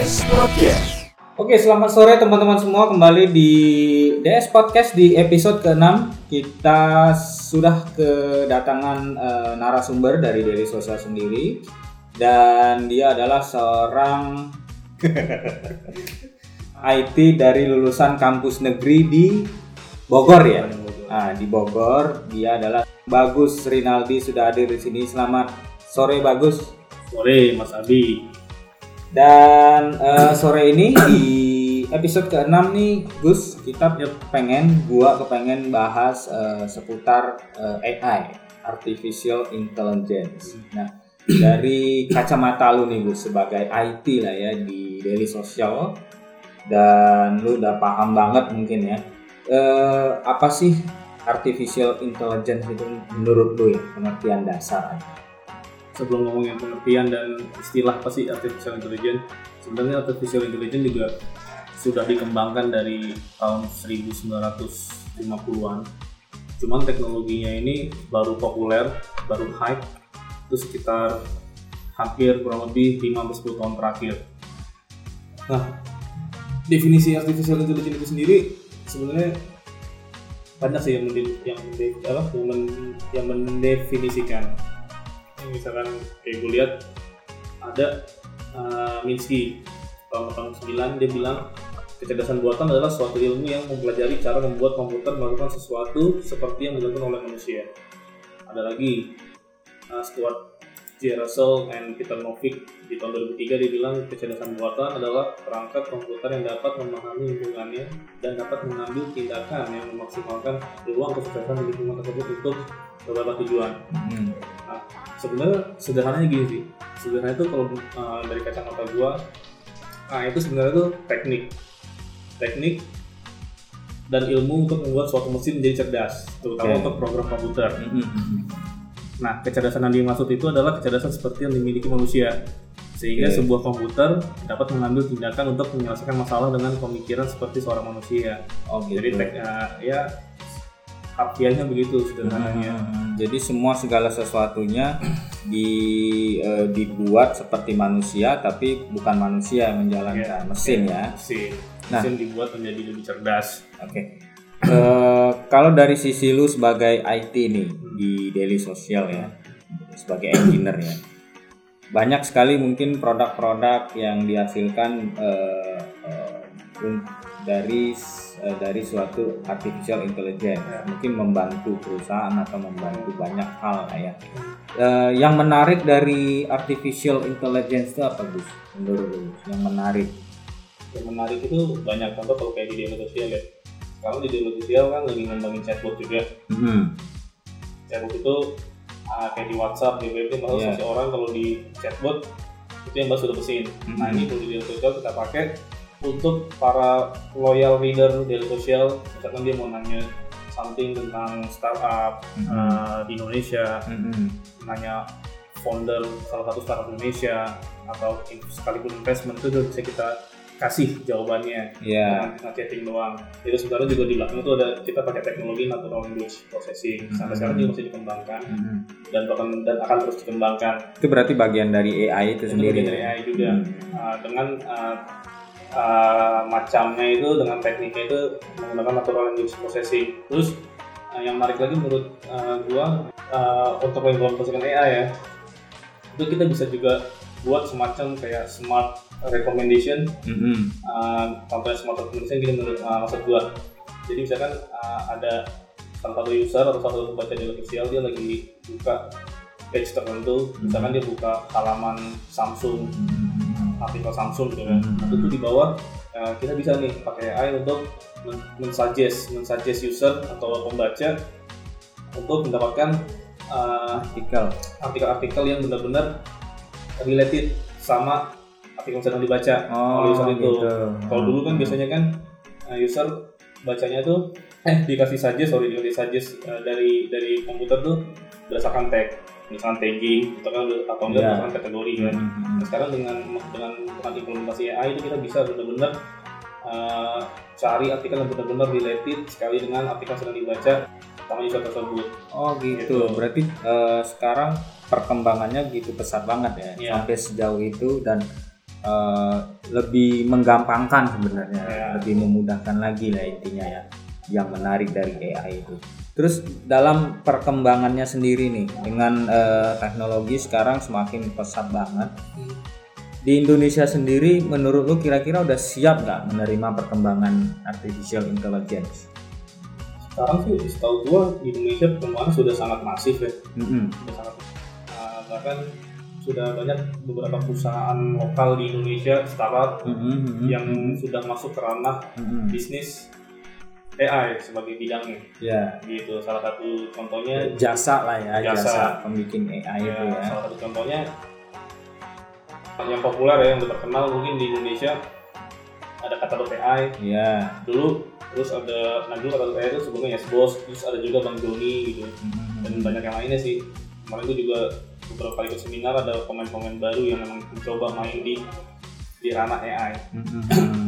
DS Podcast. Oke, selamat sore teman-teman semua kembali di DS Podcast di episode ke-6. Kita sudah kedatangan eh, narasumber dari Daily Sosial sendiri dan dia adalah seorang IT dari lulusan kampus negeri di Bogor ya. Nah, di Bogor dia adalah Bagus Rinaldi sudah hadir di sini. Selamat sore Bagus. Sore Mas Abi. Dan eh, sore ini di episode ke-6 nih Gus, kita pengen gua kepengen bahas eh, seputar eh, AI, artificial intelligence. Nah, dari kacamata lu nih Gus sebagai IT lah ya di Daily Social dan lu udah paham banget mungkin ya. Eh, apa sih artificial intelligence itu menurut lu ya pengertian dasar? Sebelum ngomongin pengertian dan istilah apa sih artificial intelligence, sebenarnya artificial intelligence juga sudah dikembangkan dari tahun 1950-an. Cuman teknologinya ini baru populer, baru hype, itu sekitar hampir kurang lebih 5-10 tahun terakhir. Nah, definisi artificial intelligence itu sendiri sebenarnya banyak sih yang yang yang, yang mendefinisikan misalkan kayak gue lihat ada uh, Minsky tahun tahun 9 dia bilang kecerdasan buatan adalah suatu ilmu yang mempelajari cara membuat komputer melakukan sesuatu seperti yang dilakukan oleh manusia. Ada lagi uh, Stuart J. Russell and Peter Novick di tahun 2003 dia bilang kecerdasan buatan adalah perangkat komputer yang dapat memahami lingkungannya dan dapat mengambil tindakan yang memaksimalkan peluang kesuksesan di lingkungan tersebut untuk beberapa tujuan Hmm. Sebenarnya sederhananya gini sih sederhananya itu kalau uh, dari kacamata gua nah itu sebenarnya itu teknik teknik dan ilmu untuk membuat suatu mesin menjadi cerdas terutama Oke. untuk program komputer Hmm. nah kecerdasan yang dimaksud itu adalah kecerdasan seperti yang dimiliki manusia sehingga Oke. sebuah komputer dapat mengambil tindakan untuk menyelesaikan masalah dengan pemikiran seperti seorang manusia Oh gitu. jadi tek, uh, ya harfiahnya begitu sederhananya Hmm, Jadi semua segala sesuatunya di eh, dibuat seperti manusia tapi bukan manusia yang menjalankan Iya. mesin ya. mesin Nah. mesin dibuat menjadi lebih cerdas Oke. Eh, kalau dari sisi lu sebagai IT nih di Daily Social ya, sebagai engineer ya, banyak sekali mungkin produk-produk yang dihasilkan eh, un- dari eh, dari suatu artificial intelligence, Ya. mungkin membantu perusahaan atau membantu banyak hal ya. Eh, yang menarik dari artificial intelligence itu apa Gus? Menurut lu, yang menarik? yang menarik itu banyak contoh kalau kayak di media sosial ya sekarang di media sosial kan lagi ngembangin chatbot juga Hmm. chatbot itu ah, kayak di WhatsApp di WhatsApp malah Iya. seseorang kalau di chatbot itu yang bahas sudah mesin nah ini kalau di media sosial kita pakai untuk para loyal reader media sosial misalkan dia mau nanya something tentang startup Mhm. ah, di Indonesia Hmm. nanya founder salah satu startup Indonesia atau sekalipun investment itu udah bisa kita kasih jawabannya Ya. dengan chatting doang. Jadi sebenarnya juga di belakang itu ada kita pakai teknologi natural language processing. Sampai Hmm. sekarang juga masih dikembangkan Hmm. dan bahkan dan akan terus dikembangkan. Itu berarti bagian dari AI itu Itu sendiri. bagian dari ya? AI juga. Hmm. Uh, dengan uh, uh, macamnya itu dengan tekniknya itu menggunakan natural language processing. Terus uh, yang menarik lagi menurut uh, gua uh, untuk mengimplementasikan AI ya, itu kita bisa juga buat semacam kayak smart recommendation. Hmm. uh, contohnya smart recommendation gini menurut uh, maksud gua. Jadi misalkan uh, ada salah satu user atau salah satu pembaca di sosial dia lagi buka page tertentu. Misalkan dia buka halaman Samsung artikel Samsung gitu kan Hmm. Itu di bawah uh, kita bisa nih pakai AI untuk men- mensuggest mensuggest user atau pembaca untuk mendapatkan uh, Artikel. artikel-artikel yang benar-benar related sama artikel yang sedang dibaca Oh, oleh user itu. gitu. Kalau dulu kan biasanya kan uh, user bacanya tuh eh dikasih suggest sorry dikasih suggest uh, dari dari komputer tuh berdasarkan tag misalkan tagging atau kan atau enggak Iya. berdasarkan kategori kan. Hmm. Nah, sekarang dengan dengan dengan implementasi AI itu kita bisa benar-benar uh, cari artikel yang benar-benar related sekali dengan artikel yang sedang dibaca sama user tersebut. Oh gitu. Gitu. Berarti eh, sekarang perkembangannya gitu pesat banget ya. Iya. Sampai sejauh itu dan eh, lebih menggampangkan sebenarnya, Ya. lebih memudahkan lagi lah intinya ya. Yang menarik dari AI itu. Terus dalam perkembangannya sendiri nih dengan eh, teknologi sekarang semakin pesat banget. Di Indonesia sendiri menurut lu kira-kira udah siap nggak menerima perkembangan artificial intelligence? sekarang sih setahu gua di Indonesia perkembangan sudah sangat masif ya Mm-mm. sudah sangat uh, bahkan sudah banyak beberapa perusahaan lokal di Indonesia startup Mm-mm, mm-mm, yang sudah masuk ke ranah mm-mm. bisnis AI sebagai bidangnya ya gitu salah satu contohnya jasa lah ya jasa, Jasa. pembikin AI ya, itu ya. salah satu contohnya yang populer ya yang terkenal mungkin di Indonesia ada kata AI Ya. dulu terus ada nah dulu kata AI itu sebelumnya ya bos terus ada juga bang Doni gitu dan Mm-mm. banyak yang lainnya sih kemarin itu juga beberapa kali ikut seminar ada pemain-pemain baru yang memang mencoba main di di ranah AI Mm-mm.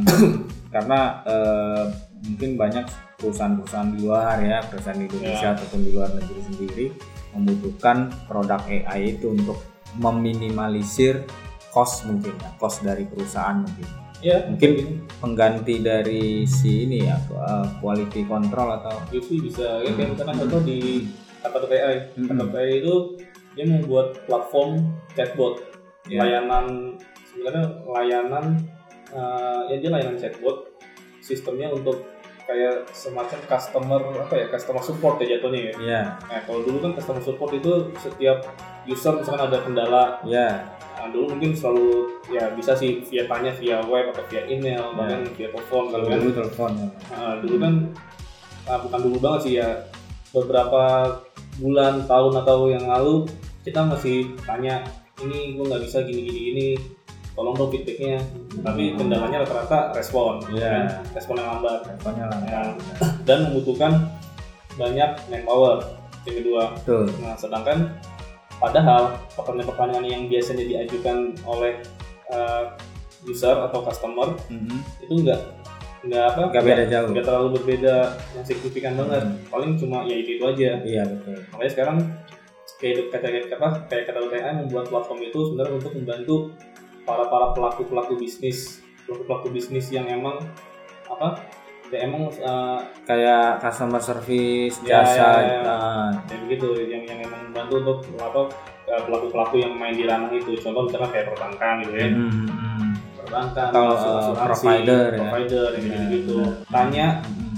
Karena eh, mungkin banyak perusahaan-perusahaan di luar ya, perusahaan di Indonesia Ya. ataupun di luar negeri sendiri membutuhkan produk AI itu untuk meminimalisir cost mungkin ya, cost dari perusahaan mungkin. ya Mungkin pengganti dari si ini ya, eh, quality control atau itu bisa ya kayak misalkan contoh di kata AI Hmm. kata AI itu dia membuat platform chatbot Ya. layanan sebenarnya layanan eh, ya dia layanan chatbot sistemnya untuk kayak semacam customer apa ya customer support ya jatuhnya ya. Ya, nah kalau dulu kan customer support itu setiap user misalkan ada kendala ya, Nah, dulu mungkin selalu ya bisa sih via tanya via web atau via email bahkan via telepon kalau kan. dulu telepon ya. Nah, dulu kan ah, bukan dulu banget sih ya. Beberapa bulan tahun atau yang lalu kita masih tanya ini gue nggak bisa gini gini gini tolong dong feedbacknya tapi kendalanya rata-rata respon Iya. kan? respon yang lambat Teleponnya lah. Ya. dan membutuhkan banyak manpower yang kedua Betul. nah sedangkan padahal pertanyaan-pertanyaan yang biasanya diajukan oleh uh, user atau customer Mhm. itu enggak enggak apa Nggak beda jauh. enggak terlalu berbeda yang signifikan banget Hmm. paling cuma ya itu itu aja Iya betul. makanya sekarang kayak kata apa kayak kata membuat platform itu sebenarnya untuk membantu para para pelaku pelaku bisnis pelaku pelaku bisnis yang emang apa ya emang uh, Kayak customer service, Ya, jasa, ya, ya. ah, ya begitu yang yang emang membantu untuk apa pelaku pelaku yang main di ranah itu contoh misalkan kayak perbankan gitu ya mhm, mhm. perbankan Atau, asuransi, uh, provider, ya. provider Ya, gitu gitu benar. tanya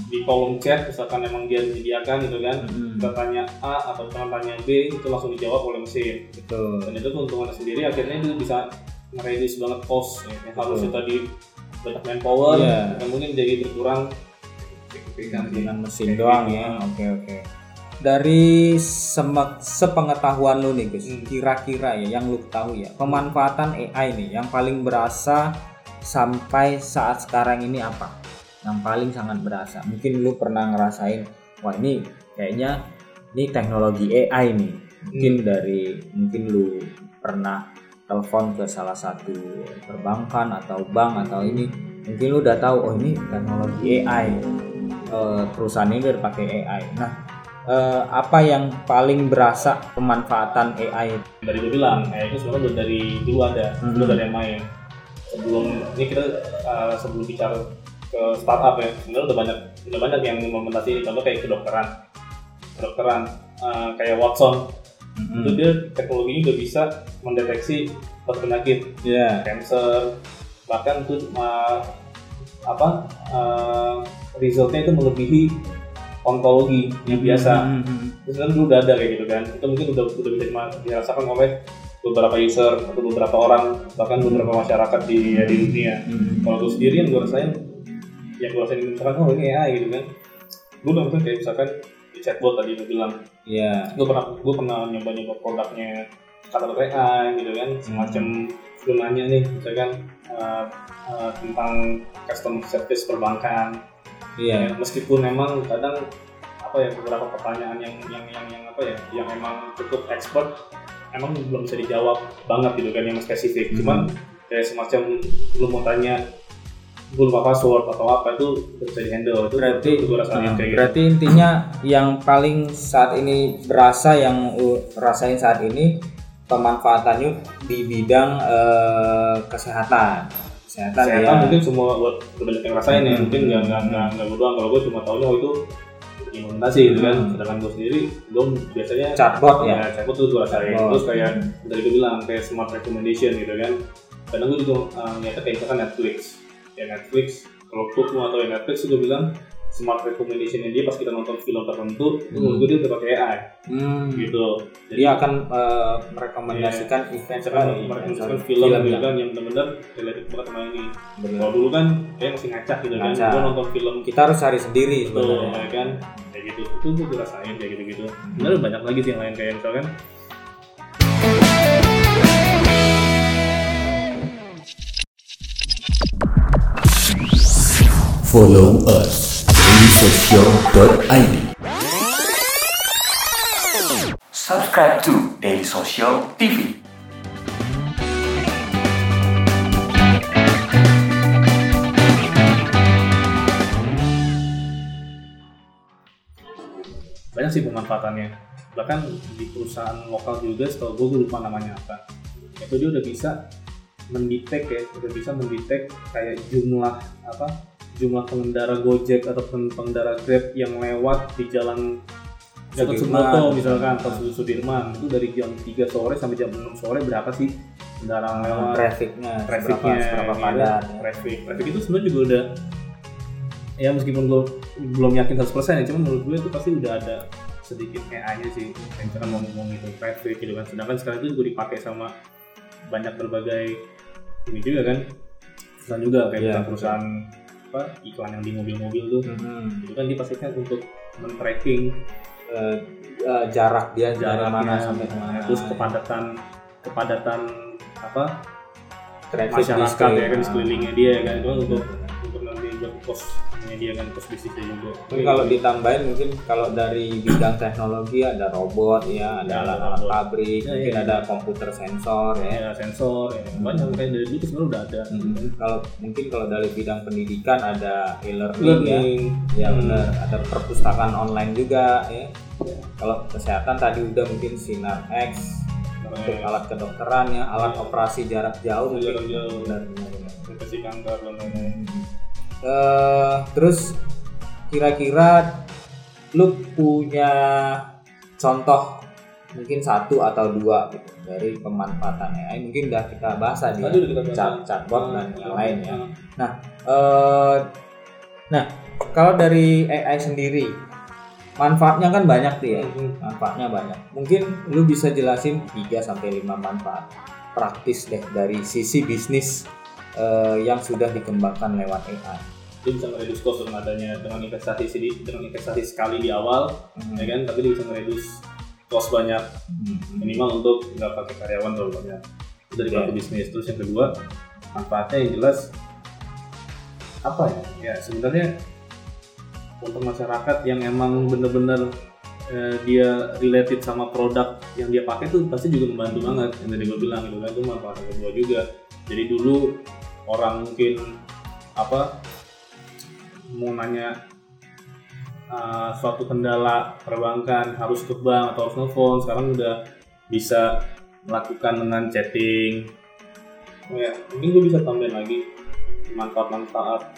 di kolom chat misalkan emang dia menyediakan gitu kan Mhm. kita tanya A atau kita tanya B itu langsung dijawab oleh mesin Betul. dan itu keuntungannya sendiri akhirnya itu bisa nge-reduce banget cost ya. yang harusnya tadi banyak manpower Iya. yang mungkin jadi berkurang dengan mesin doang gitu. ya. Oke oke. Dari semek- sepengetahuan lu nih Gus, Hmm. kira-kira ya yang lu tahu ya pemanfaatan AI nih yang paling berasa sampai saat sekarang ini apa? Yang paling sangat berasa. Mungkin lu pernah ngerasain, wah ini kayaknya ini teknologi AI nih. Mungkin dari mungkin lu pernah telepon ke salah satu perbankan atau bank atau ini mungkin lu udah tahu oh ini teknologi AI eh, perusahaan ini udah pakai AI. Nah, eh, apa yang paling berasa pemanfaatan AI? dari gue bilang kayak itu sebenarnya dari dulu ada Hmm. dulu dari yang main sebelum ini kita uh, sebelum bicara ke startup ya sebenarnya udah banyak udah banyak yang implementasi contoh kayak kedokteran kedokteran uh, kayak Watson itu dia teknologinya udah bisa mendeteksi penyakit Ya. cancer bahkan tuh uh, apa uh, resultnya itu melebihi onkologi yang biasa Hmm. Terus kan dulu udah ada kayak gitu kan. Itu mungkin udah udah bisa dirasakan oleh beberapa user atau beberapa orang bahkan beberapa masyarakat di di dunia. Hmm. Kalau gue sendiri yang gue rasain, yang gue rasain misalkan oh ini AI gitu kan. Gue udah kayak misalkan di chatbot tadi gue bilang, Ya. gue pernah gue pernah nyoba nyoba produknya kata AI gitu kan, semacam lu nanya nih misalkan uh, uh, tentang customer service perbankan Iya. ya, meskipun memang kadang apa ya beberapa pertanyaan yang yang yang yang apa ya yang emang cukup expert emang belum bisa dijawab banget gitu kan yang spesifik Hmm. cuman kayak semacam lu mau tanya gue lupa password atau apa itu udah bisa di handle itu Berarti itu gue rasain Nah, kayak gitu berarti intinya yang paling saat ini berasa yang rasain saat ini pemanfaatannya di bidang eh, kesehatan. Kesehatan, Kesehatan ya. mungkin semua buat banyak yang ngerasain ya, Hmm. mungkin nggak nggak nggak nggak gue doang. Kalau gue cuma tahu oh itu imunisasi gitu kan. Hmm. Sedangkan gue sendiri, gue biasanya chatbot ya. ya chatbot tuh gue rasain. Terus kayak dari gue bilang kayak smart recommendation gitu kan. Kadang gue juga uh, ngeliatnya kayak misalkan Netflix. Ya Netflix, kalau gue mau tahu Netflix gue bilang smart recommendationnya dia pas kita nonton film tertentu, itu Hmm. menurut gue dia udah pakai AI Hmm. gitu. Dia akan eh, merekomendasikan event eh, event, merekomendasikan sorry, film, gitu ya. kan yang benar-benar related banget sama ini. Bener. Kalau dulu kan kayak masih ngacak gitu kan. Gue nonton film Kita harus cari sendiri gitu sebenarnya. ya kan. Kayak gitu. Itu gue dirasain kayak gitu-gitu. Sebenarnya banyak lagi sih yang lain kayak misalkan Follow us dailysocial.id. Subscribe to Daily Social TV. banyak sih pemanfaatannya. Bahkan di perusahaan lokal juga setahu gue gue lupa namanya apa. Itu dia udah bisa mendetek ya, udah bisa mendetek kayak jumlah apa jumlah pengendara Gojek atau pen- pengendara Grab yang lewat di jalan Gatot. Subroto misalkan atau Sudirman itu dari jam 3 sore sampai jam 6 sore berapa sih kendaraan lewat Trafficnya, trafficnya seberapa, seberapa gitu. padat. ya. traffic traffic itu sebenarnya juga udah ya meskipun gue belum yakin 100% ya cuma menurut gue itu pasti udah ada sedikit AI-nya sih yang misalkan mau ngomong itu traffic gitu kan sedangkan sekarang itu juga dipakai sama banyak berbagai ini juga kan perusahaan juga kayak misalkan perusahaan apa iklan yang di mobil-mobil tuh Mhm. itu kan dia untuk men-tracking Eh, eh, jarak dia dari jaraknya mana sampai mana. terus kepadatan kepadatan apa Traffic masyarakat ya kan sekelilingnya dia ya kan itu untuk Bener. untuk nanti buat kos dia kan kos bisnisnya juga Tapi kalau ditambahin mungkin kalau dari bidang teknologi ada robot ya, ada Ya, alat-alat robot. pabrik, Ya, mungkin ya. ada komputer sensor ya. ya sensor ya banyak kayak dari dulu sebenarnya udah ada Mhm. Kalau mungkin kalau dari bidang pendidikan ada e-learning ya, ya Hmm. benar. Ada perpustakaan online juga ya. Kalau kesehatan tadi udah mungkin sinar X untuk alat kedokteran ya, alat operasi jarak jauh jarak jauh deteksi kanker dan lain-lain Eh, terus kira-kira lu punya contoh mungkin satu atau dua gitu dari pemanfaatan AI mungkin udah kita bahas tadi ya, chat chatbot dan yang lain ya. nah, Eh, nah kalau dari AI sendiri manfaatnya kan banyak tuh ya. Mhm. manfaatnya banyak. Mungkin lu bisa jelasin 3 sampai 5 manfaat praktis deh dari sisi bisnis eh, yang sudah dikembangkan lewat AI dia bisa meredus cost dengan adanya dengan investasi sedikit dengan investasi sekali di awal Hmm. ya kan? Tapi dia bisa meredus cost banyak Hmm. minimal untuk nggak pakai karyawan terlalu banyak. Itu dari pelaku bisnis. Terus yang kedua manfaatnya yang jelas apa ya? Ya sebenarnya untuk masyarakat yang emang bener-bener eh, dia related sama produk yang dia pakai tuh pasti juga membantu banget. Yang tadi gue bilang gitu kan itu manfaat kedua juga. Jadi dulu orang mungkin apa mau nanya uh, suatu kendala perbankan harus ke bank atau harus nelfon sekarang udah bisa melakukan dengan chatting. Oh ya mungkin gue bisa tambahin lagi manfaat-manfaat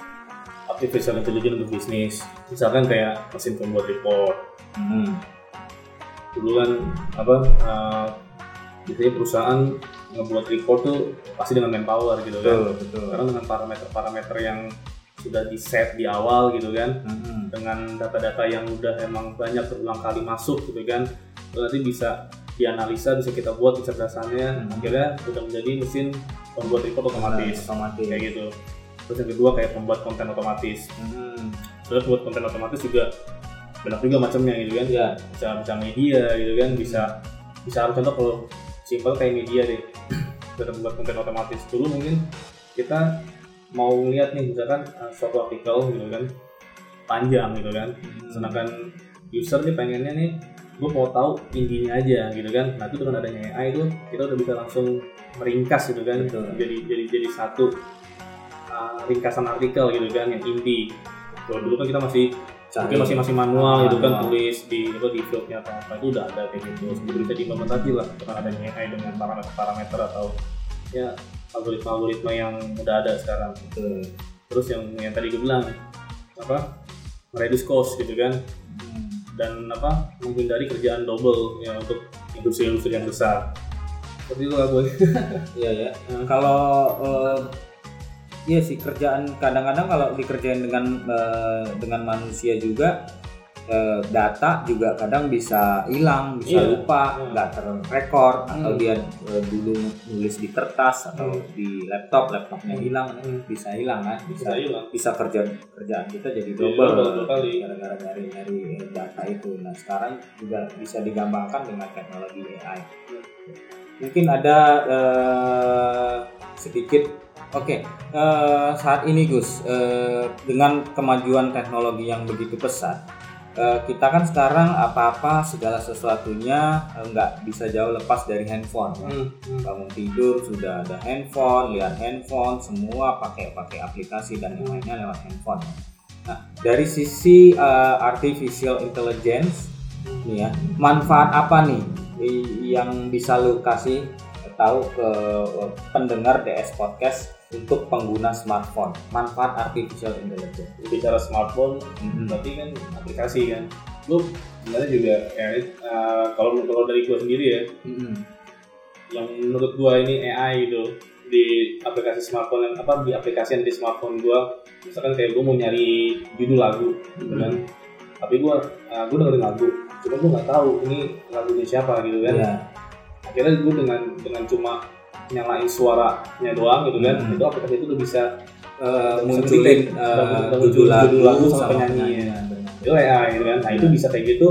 artificial intelligence untuk bisnis. Misalkan kayak mesin pembuat report. Hmm. dulu kan apa uh, biasanya perusahaan ngebuat report tuh pasti dengan manpower gitu kan. Betul betul. Sekarang dengan parameter-parameter yang sudah di set di awal gitu kan. Hmm. dengan data-data yang udah emang banyak berulang kali masuk gitu kan. Itu nanti bisa dianalisa bisa kita buat kecerdasannya. Hmm. akhirnya udah menjadi mesin pembuat report otomatis. otomatis. Kayak gitu. Terus yang kedua kayak pembuat konten otomatis. Hmm. terus buat konten otomatis juga banyak juga macamnya gitu kan. Ya bisa bisa media gitu kan. Bisa bisa harus contoh kalau simpel kayak media deh. Kita buat konten otomatis. Dulu mungkin kita mau lihat nih misalkan uh, suatu artikel gitu kan panjang gitu kan. Sedangkan user nih pengennya nih gue mau tahu intinya aja gitu kan. Nah itu dengan adanya AI itu kita udah bisa langsung meringkas gitu kan. Betul. jadi jadi jadi satu uh, ringkasan artikel gitu kan yang inti. Kalau dulu kan kita masih mungkin masih masih manual gitu kan tulis di apa di fieldnya atau apa itu udah ada kayak gitu. Sebelum bisa diimplementasi lah dengan adanya AI dengan parameter parameter atau ya algoritma algoritma yang udah ada sekarang. Betul. terus yang yang tadi gue bilang apa reduce cost gitu kan. Dan apa menghindari kerjaan double ya untuk industri-industri yang besar. Seperti itu lah gue Iya ya. Kalau eh, iya sih kerjaan kadang-kadang kalau dikerjain dengan eh, dengan manusia juga eh, data juga kadang bisa hilang, bisa Iya. lupa, Hmm. nggak terrekor atau Hmm. dia eh, dulu nulis di kertas atau Hmm. di laptop, laptopnya Hmm. hilang, Hmm. bisa hilang kan, bisa bisa hilang bisa kerja kerjaan kita jadi Jadi double gara-gara nyari nyari data itu. Nah sekarang juga bisa digampangkan dengan teknologi AI. Mungkin ada eh, sedikit, oke eh, saat ini Gus eh, dengan kemajuan teknologi yang begitu pesat. eh, kita kan sekarang apa-apa segala sesuatunya eh, nggak bisa jauh lepas dari handphone. ya Hmm, hmm. bangun tidur sudah ada handphone, lihat handphone, semua pakai pakai aplikasi dan yang lainnya lewat handphone. Nah, dari sisi uh, artificial intelligence, nih ya, manfaat apa nih yang bisa lu kasih tahu ke uh, pendengar DS podcast untuk pengguna smartphone? Manfaat artificial intelligence. bicara smartphone Mhm. berarti kan aplikasi kan lu sebenarnya juga ya eh, kalau kalau dari gua sendiri ya Mhm. yang menurut gua ini AI gitu di aplikasi smartphone yang apa di aplikasi yang di smartphone gua misalkan kayak gua mau nyari judul lagu gitu kan tapi gua uh, gua dengerin lagu cuma gua nggak tahu ini lagunya siapa gitu kan Iya. akhirnya gua dengan dengan cuma nyalain suaranya doang gitu kan Hmm. itu aplikasi itu udah bisa Bisa munculin muncul judul lagu, sama penyanyi. itu AI gitu kan nah itu bisa kayak gitu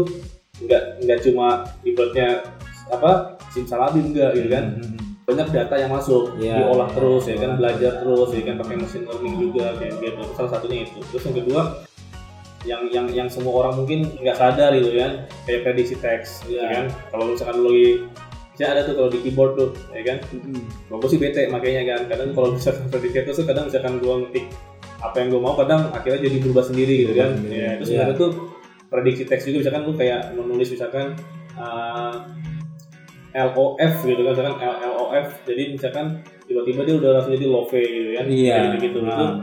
nggak nggak cuma ibaratnya apa simsalabim enggak gitu kan Mhm. banyak data yang masuk Iya. diolah terus ya kan Diolah belajar terus. terus ya kan pakai machine learning juga kayak gitu salah satunya itu terus yang kedua yang yang yang semua orang mungkin nggak sadar gitu kan kayak prediksi teks gitu Iya. kan kalau misalkan lagi ya ada tuh kalau di keyboard tuh ya kan Mhm. gue sih bete makanya kan kadang kalau misalkan prediksi teks tuh kadang misalkan gue ngetik apa yang gue mau kadang akhirnya jadi berubah sendiri gitu kan sendiri. ya terus Iya. sebenarnya tuh prediksi teks juga misalkan lu kayak menulis misalkan uh, LOF gitu kan misalkan L- LOF jadi misalkan tiba-tiba dia udah langsung jadi love gitu kan Iya. Kayak gitu itu Ah.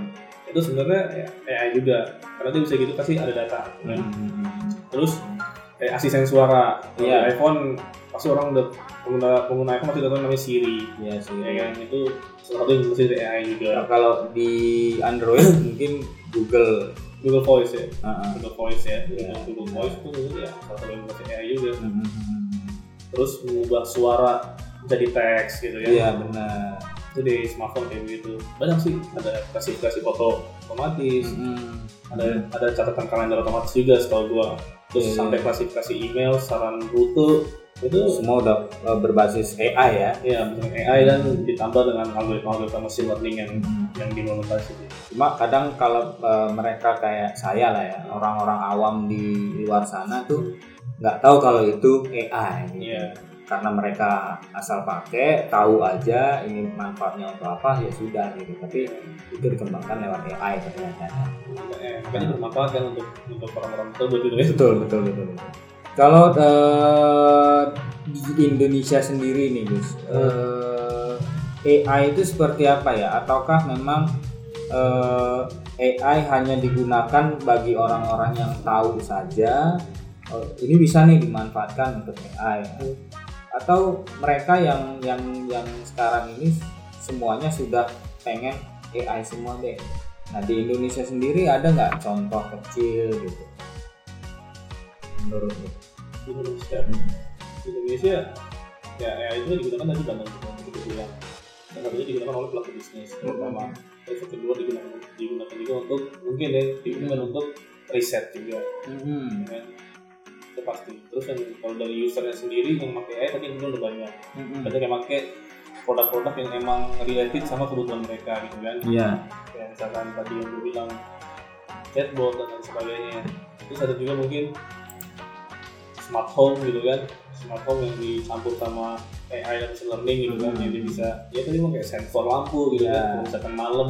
itu sebenarnya ya, AI juga karena dia bisa gitu pasti ada data kan. Mhm. terus kayak asisten suara Iya. di iPhone pasti orang udah pengguna pengguna iPhone pasti tahu namanya Siri Iya sih. ya kan itu salah satu yang dari AI juga Nah, kalau di Android mungkin Google. Google Voice ya ah. Google Voice ya Iya. Google Voice itu ya salah satu yang mesti AI juga Mhm. terus mengubah suara jadi teks gitu ya Iya benar. itu di smartphone kayak gitu banyak sih ada klasifikasi foto otomatis Mhm. ada ada catatan kalender otomatis juga setahu gua terus Iya, sampai iya. klasifikasi email saran rute itu Semua udah uh, berbasis AI ya. ya dengan AI dan ditambah dengan algoritma-algoritma machine learning yang yang diimplementasi Cuma kadang kalau uh, mereka kayak saya lah ya, orang-orang awam di luar sana tuh nggak tahu kalau itu AI. gitu. Iya. Karena mereka asal pakai, tahu aja ini manfaatnya untuk apa ya sudah gitu. Tapi itu dikembangkan lewat AI ternyata. Eh, makanya bermanfaat kan untuk untuk orang-orang tersebut gitu Betul, betul, betul. betul. Kalau eh, di Indonesia sendiri nih, Gus, eh, AI itu seperti apa ya? Ataukah memang eh, AI hanya digunakan bagi orang-orang yang tahu saja? Oh, ini bisa nih dimanfaatkan untuk AI. Atau mereka yang yang yang sekarang ini semuanya sudah pengen AI semua deh. Nah di Indonesia sendiri ada nggak contoh kecil gitu? Menurut lu? Di Indonesia. Di Indonesia ya AI itu digunakan tadi dalam kita bilang yang satunya digunakan oleh pelaku bisnis pertama terus yang kedua digunakan digunakan juga untuk mungkin ya digunakan untuk riset juga. Hmm. kan. Itu pasti. Terus yang kalau dari usernya sendiri yang pakai AI tadi itu udah banyak. Hmm. banyak yang pakai produk-produk yang emang related sama kebutuhan mereka gitu kan. Iya. kayak misalkan tadi yang gue bilang chatbot dan lain sebagainya. Terus ada juga mungkin smart home gitu kan smart home yang dicampur sama AI dan machine learning gitu kan Hmm. dia bisa ya tadi mau kayak sensor lampu gitu Ya. kan kalau misalkan malam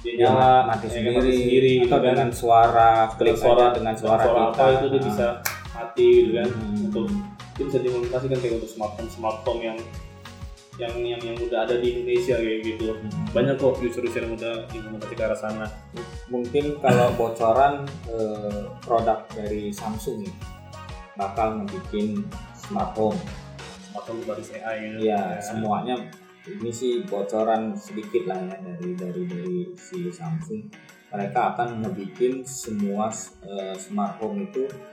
dia Dia nyala mati ya kan, sendiri, mati sendiri atau gitu kan. dengan suara klik suara dengan suara, suara kita apa itu dia Ah. bisa mati gitu kan Hmm. untuk itu bisa diimplementasikan kayak untuk smartphone smartphone yang yang yang yang udah ada di Indonesia kayak gitu Hmm. banyak kok user-user yang udah implementasi ke arah sana mungkin kalau bocoran eh, produk dari Samsung nih bakal ngebikin smartphone smartphone berbasis AI gitu. ya Ya. semuanya ini sih bocoran sedikit lah ya dari dari dari si Samsung mereka akan ngebikin semua eh, smartphone itu eh,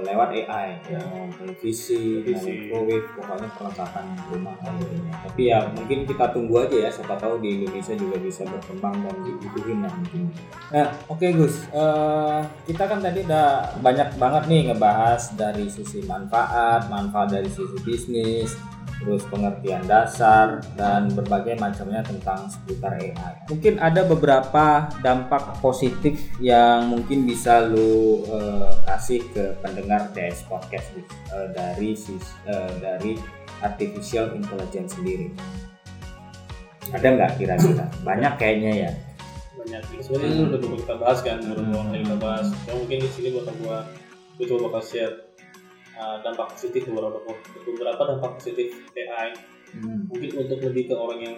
lewat AI Ya. televisi, mau Televisi. microwave pokoknya perlengkapan rumah akhirnya. tapi ya mungkin kita tunggu aja ya siapa tahu di Indonesia juga bisa berkembang dan dibutuhin lah mungkin nah oke Gus Eh, kita kan tadi udah banyak banget nih ngebahas dari sisi manfaat manfaat dari sisi bisnis terus pengertian dasar dan berbagai macamnya tentang seputar AI. Mungkin ada beberapa dampak positif yang mungkin bisa lu eh, kasih ke pendengar DS Podcast eh, dari sis- eh, dari artificial intelligence sendiri. Ada nggak kira-kira? Banyak kayaknya ya. banyak sebenarnya itu udah kita bahas kan baru Hmm. hmm. kita bahas ya mungkin di sini gua gua gua coba bakal share uh, dampak positif beberapa beberapa dampak positif AI Hmm. mungkin untuk lebih ke orang yang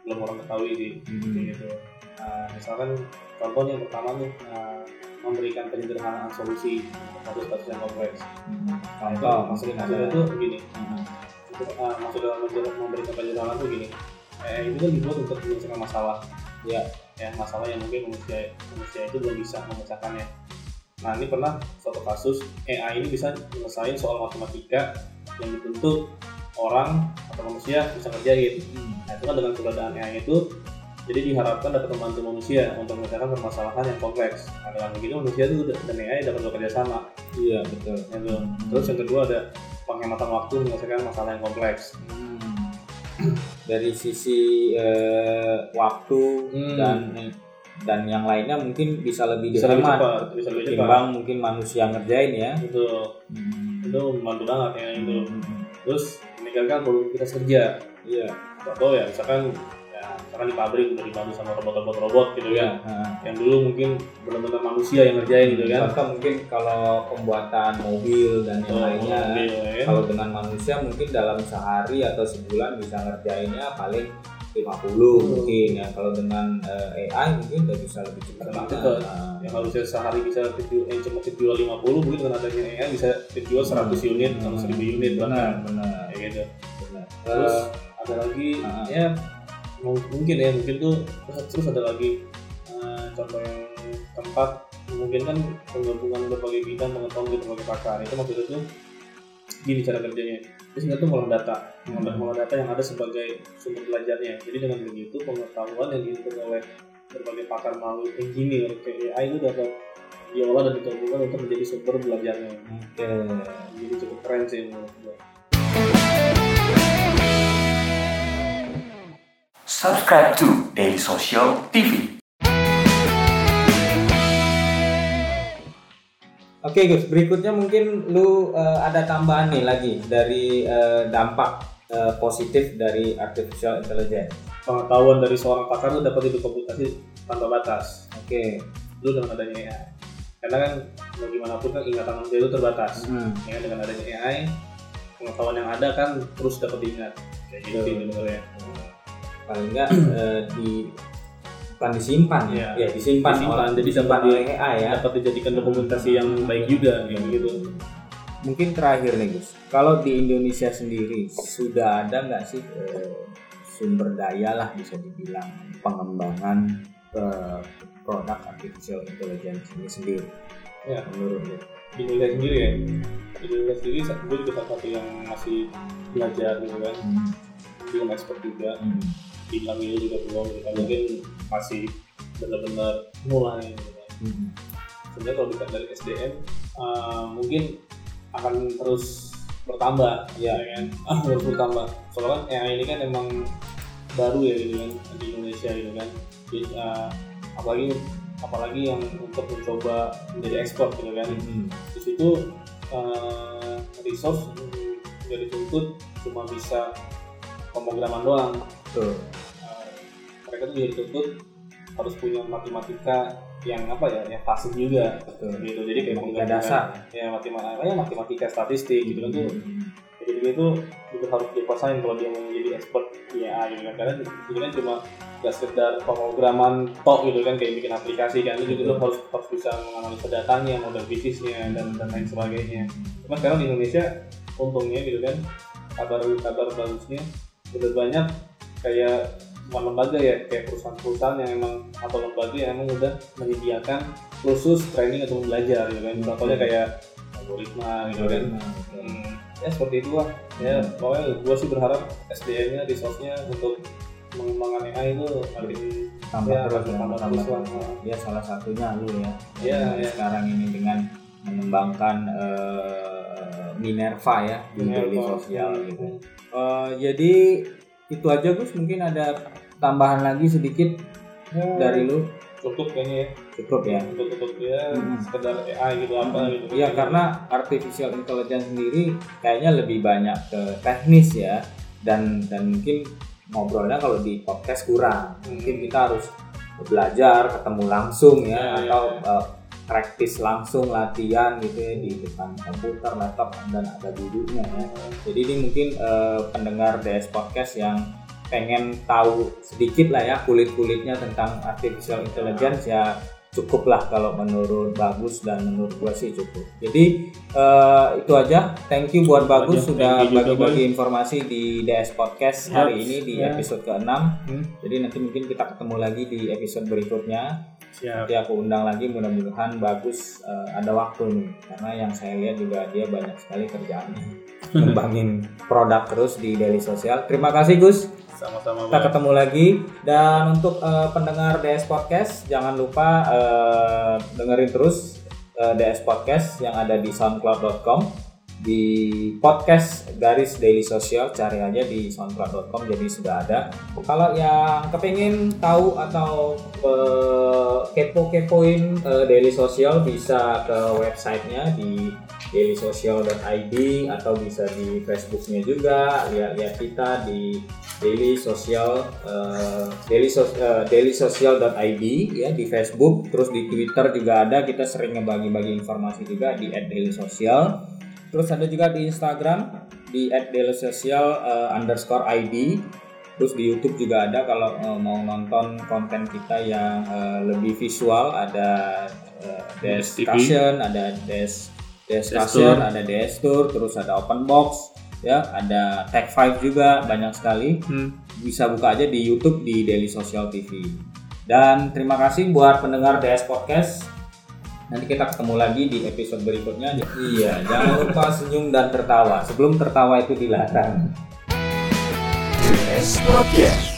belum orang ketahui sih Hmm. Gitu Uh, misalkan contohnya yang pertama nih uh, memberikan penyederhanaan solusi untuk kasus-kasus yang kompleks Hmm. Nah, itu Contoh maksudnya mungkin maksudnya itu begini Hmm. untuk uh, maksud dalam menjer- memberikan penyederhanaan itu gini AI itu kan dibuat untuk menyelesaikan masalah Ya. ya masalah yang mungkin manusia manusia itu belum bisa memecahkannya nah ini pernah suatu kasus AI ini bisa menyelesaikan soal matematika yang dituntut orang atau manusia bisa ngerjain Hmm. nah itu kan dengan keberadaan AI itu jadi diharapkan dapat membantu manusia untuk menyelesaikan permasalahan yang kompleks nah dengan begitu manusia itu dan AI dapat bekerja sama Iya betul. gitu. terus yang kedua ada penghematan waktu menyelesaikan masalah yang kompleks Hmm. dari sisi eh, waktu Hmm. dan dan yang lainnya mungkin bisa lebih bisa lebih dihemat cepat bisa lebih cepat mungkin manusia ngerjain ya. itu Hmm. itu membantu banget ya itu Hmm. terus meninggalkan produktivitas kerja Iya. contoh ya misalkan ya misalkan di pabrik udah dibantu sama robot-robot robot gitu kan Nah, yang dulu mungkin benar-benar manusia yang ngerjain gitu kan Contoh mungkin kalau pembuatan mobil dan yang Oh, lainnya. mobil, ya. Kalau dengan manusia mungkin dalam sehari atau sebulan bisa ngerjainnya paling 50 Hmm. mungkin ya. Kalau dengan eh, AI mungkin udah bisa lebih cepat Lebih cepat. Nah, yang harusnya sehari bisa terjual eh, cuma terjual 50 mungkin dengan adanya AI bisa terjual 100 unit atau 1000 unit benar bahkan benar kayak gitu benar. terus Eh, ada lagi Ah. ya mung- mungkin ya mungkin tuh terus, ada lagi eh, contoh yang tempat memungkinkan penggabungan berbagai bidang pengetahuan dari berbagai pakar itu maksudnya tuh gini cara kerjanya itu sebenarnya tuh ngolah data ngolah, Hmm. ngolah data yang ada sebagai sumber belajarnya jadi dengan begitu pengetahuan yang diinput oleh berbagai pakar melalui engineer kayak AI itu dapat diolah dan digabungkan untuk menjadi sumber belajarnya Oke. jadi cukup keren sih menurut gue Subscribe to Daily Social TV. Oke Gus, berikutnya mungkin lu eh, ada tambahan nih lagi dari eh, dampak eh, positif dari artificial intelligence. pengetahuan dari seorang pakar itu dapat didokumentasi tanpa batas Oke. dulu dengan adanya AI karena kan bagaimanapun kan ingatan manusia itu terbatas Hmm. ya dengan adanya AI pengetahuan yang ada kan terus dapat diingat kayak gitu sebenarnya Paling enggak eh, di bukan disimpan ya, ya disimpan, Disimpan, oleh jadi disimpan oleh AI ya. dapat dijadikan dokumentasi yang baik juga kayak gitu Mungkin terakhir nih Gus, kalau di Indonesia sendiri sudah ada nggak sih eh, sumber daya lah bisa dibilang pengembangan eh, produk artificial intelligence ini sendiri? Ya. menurut lu? di Indonesia sendiri ya di Indonesia sendiri gue juga salah satu yang masih belajar gitu kan Hmm. belum expert juga Hmm. Bilang ini juga belum kan mungkin masih benar-benar mulai gitu kan Hmm. sebenarnya kalau dilihat dari SDM uh, mungkin akan terus bertambah Ya. kan ah terus bertambah soalnya kan AI ini kan emang baru ya gitu kan di Indonesia gitu kan Jadi, uh, apalagi apalagi yang untuk mencoba menjadi ekspor gitu kan Hmm. di situ uh, resource nggak dituntut cuma bisa pemrograman doang Betul. Uh, mereka tuh juga dituntut harus punya matematika yang apa ya yang fasih juga Betul. gitu jadi kayak Matematika dasar. ya matematika ya matematika statistik gitu kan tuh Hmm. jadi dia itu juga harus dikuasain kalau dia mau menjadi expert di AI gitu kan karena kan cuma gak sekedar pemrograman tok gitu kan kayak bikin aplikasi kan itu juga tuh harus harus bisa menganalisa datanya model bisnisnya dan dan lain sebagainya cuma sekarang di Indonesia untungnya gitu kan kabar kabar bagusnya udah banyak kayak bukan lembaga ya kayak perusahaan-perusahaan yang emang atau lembaga yang emang udah menyediakan khusus training atau belajar gitu kan contohnya kayak algoritma gitu kan Hmm, ya seperti itu lah ya pokoknya gue sih berharap SDM-nya resource-nya untuk mengembangkan AI itu makin tambah ya, terus ya, tambah terus lah terus. Ya salah satunya lu ya. Yang iya. Sekarang ini dengan mengembangkan eh, Minerva ya di. Daily Sosial Hmm. gitu. Eh, jadi itu aja Gus mungkin ada tambahan lagi sedikit Ya, dari lu cukup kayaknya ya cukup ya. untuk untuk ya Hmm. sekedar AI gitu apa gitu Iya karena artificial intelligence sendiri kayaknya lebih banyak ke teknis ya dan dan mungkin ngobrolnya kalau di podcast kurang. Hmm. Mungkin kita harus belajar ketemu langsung ya iya, atau iya. uh, praktis langsung latihan gitu ya di depan komputer, laptop dan ada gurunya ya. Jadi ini mungkin uh, pendengar DS podcast yang pengen tahu sedikit lah ya kulit-kulitnya tentang artificial intelligence ya cukup lah kalau menurut bagus dan menurut gua sih cukup. Jadi eh, itu aja. Thank you buat bagus aja. sudah bagi-bagi informasi di DS podcast hari Yes. ini di Ya. episode ke-6. Hmm. Jadi nanti mungkin kita ketemu lagi di episode berikutnya. siap Nanti aku undang lagi mudah-mudahan bagus eh, ada waktu nih karena yang saya lihat juga dia banyak sekali kerjaannya ngembangin produk terus di daily sosial. Terima kasih Gus. Sama-sama Kita ketemu lagi. Dan untuk eh, pendengar DS Podcast jangan lupa eh, dengerin terus eh, DS Podcast yang ada di soundcloud.com di podcast garis daily social cari aja di soundcloud.com jadi sudah ada. Kalau yang kepingin tahu atau eh, kepo-kepoin eh, daily social bisa ke websitenya di dailysocial.id atau bisa di Facebooknya juga. Lihat-lihat kita di daily social eh, daily, sos- eh, dailysocial.id ya di Facebook. Terus di Twitter juga ada. Kita sering ngebagi-bagi informasi juga di @dailysocial terus ada juga di Instagram di @dailysocial eh, underscore id terus di YouTube juga ada kalau eh, mau nonton konten kita yang eh, lebih visual. Ada TV. discussion ada des discussion ada DS Tour terus ada open box ya ada Tech Five juga banyak sekali Hmm. bisa buka aja di YouTube di Daily Social TV. Dan terima kasih buat pendengar DS Podcast. Nanti kita ketemu lagi di episode berikutnya. Iya, jangan lupa senyum dan tertawa. Sebelum tertawa itu dilarang. DS Podcast.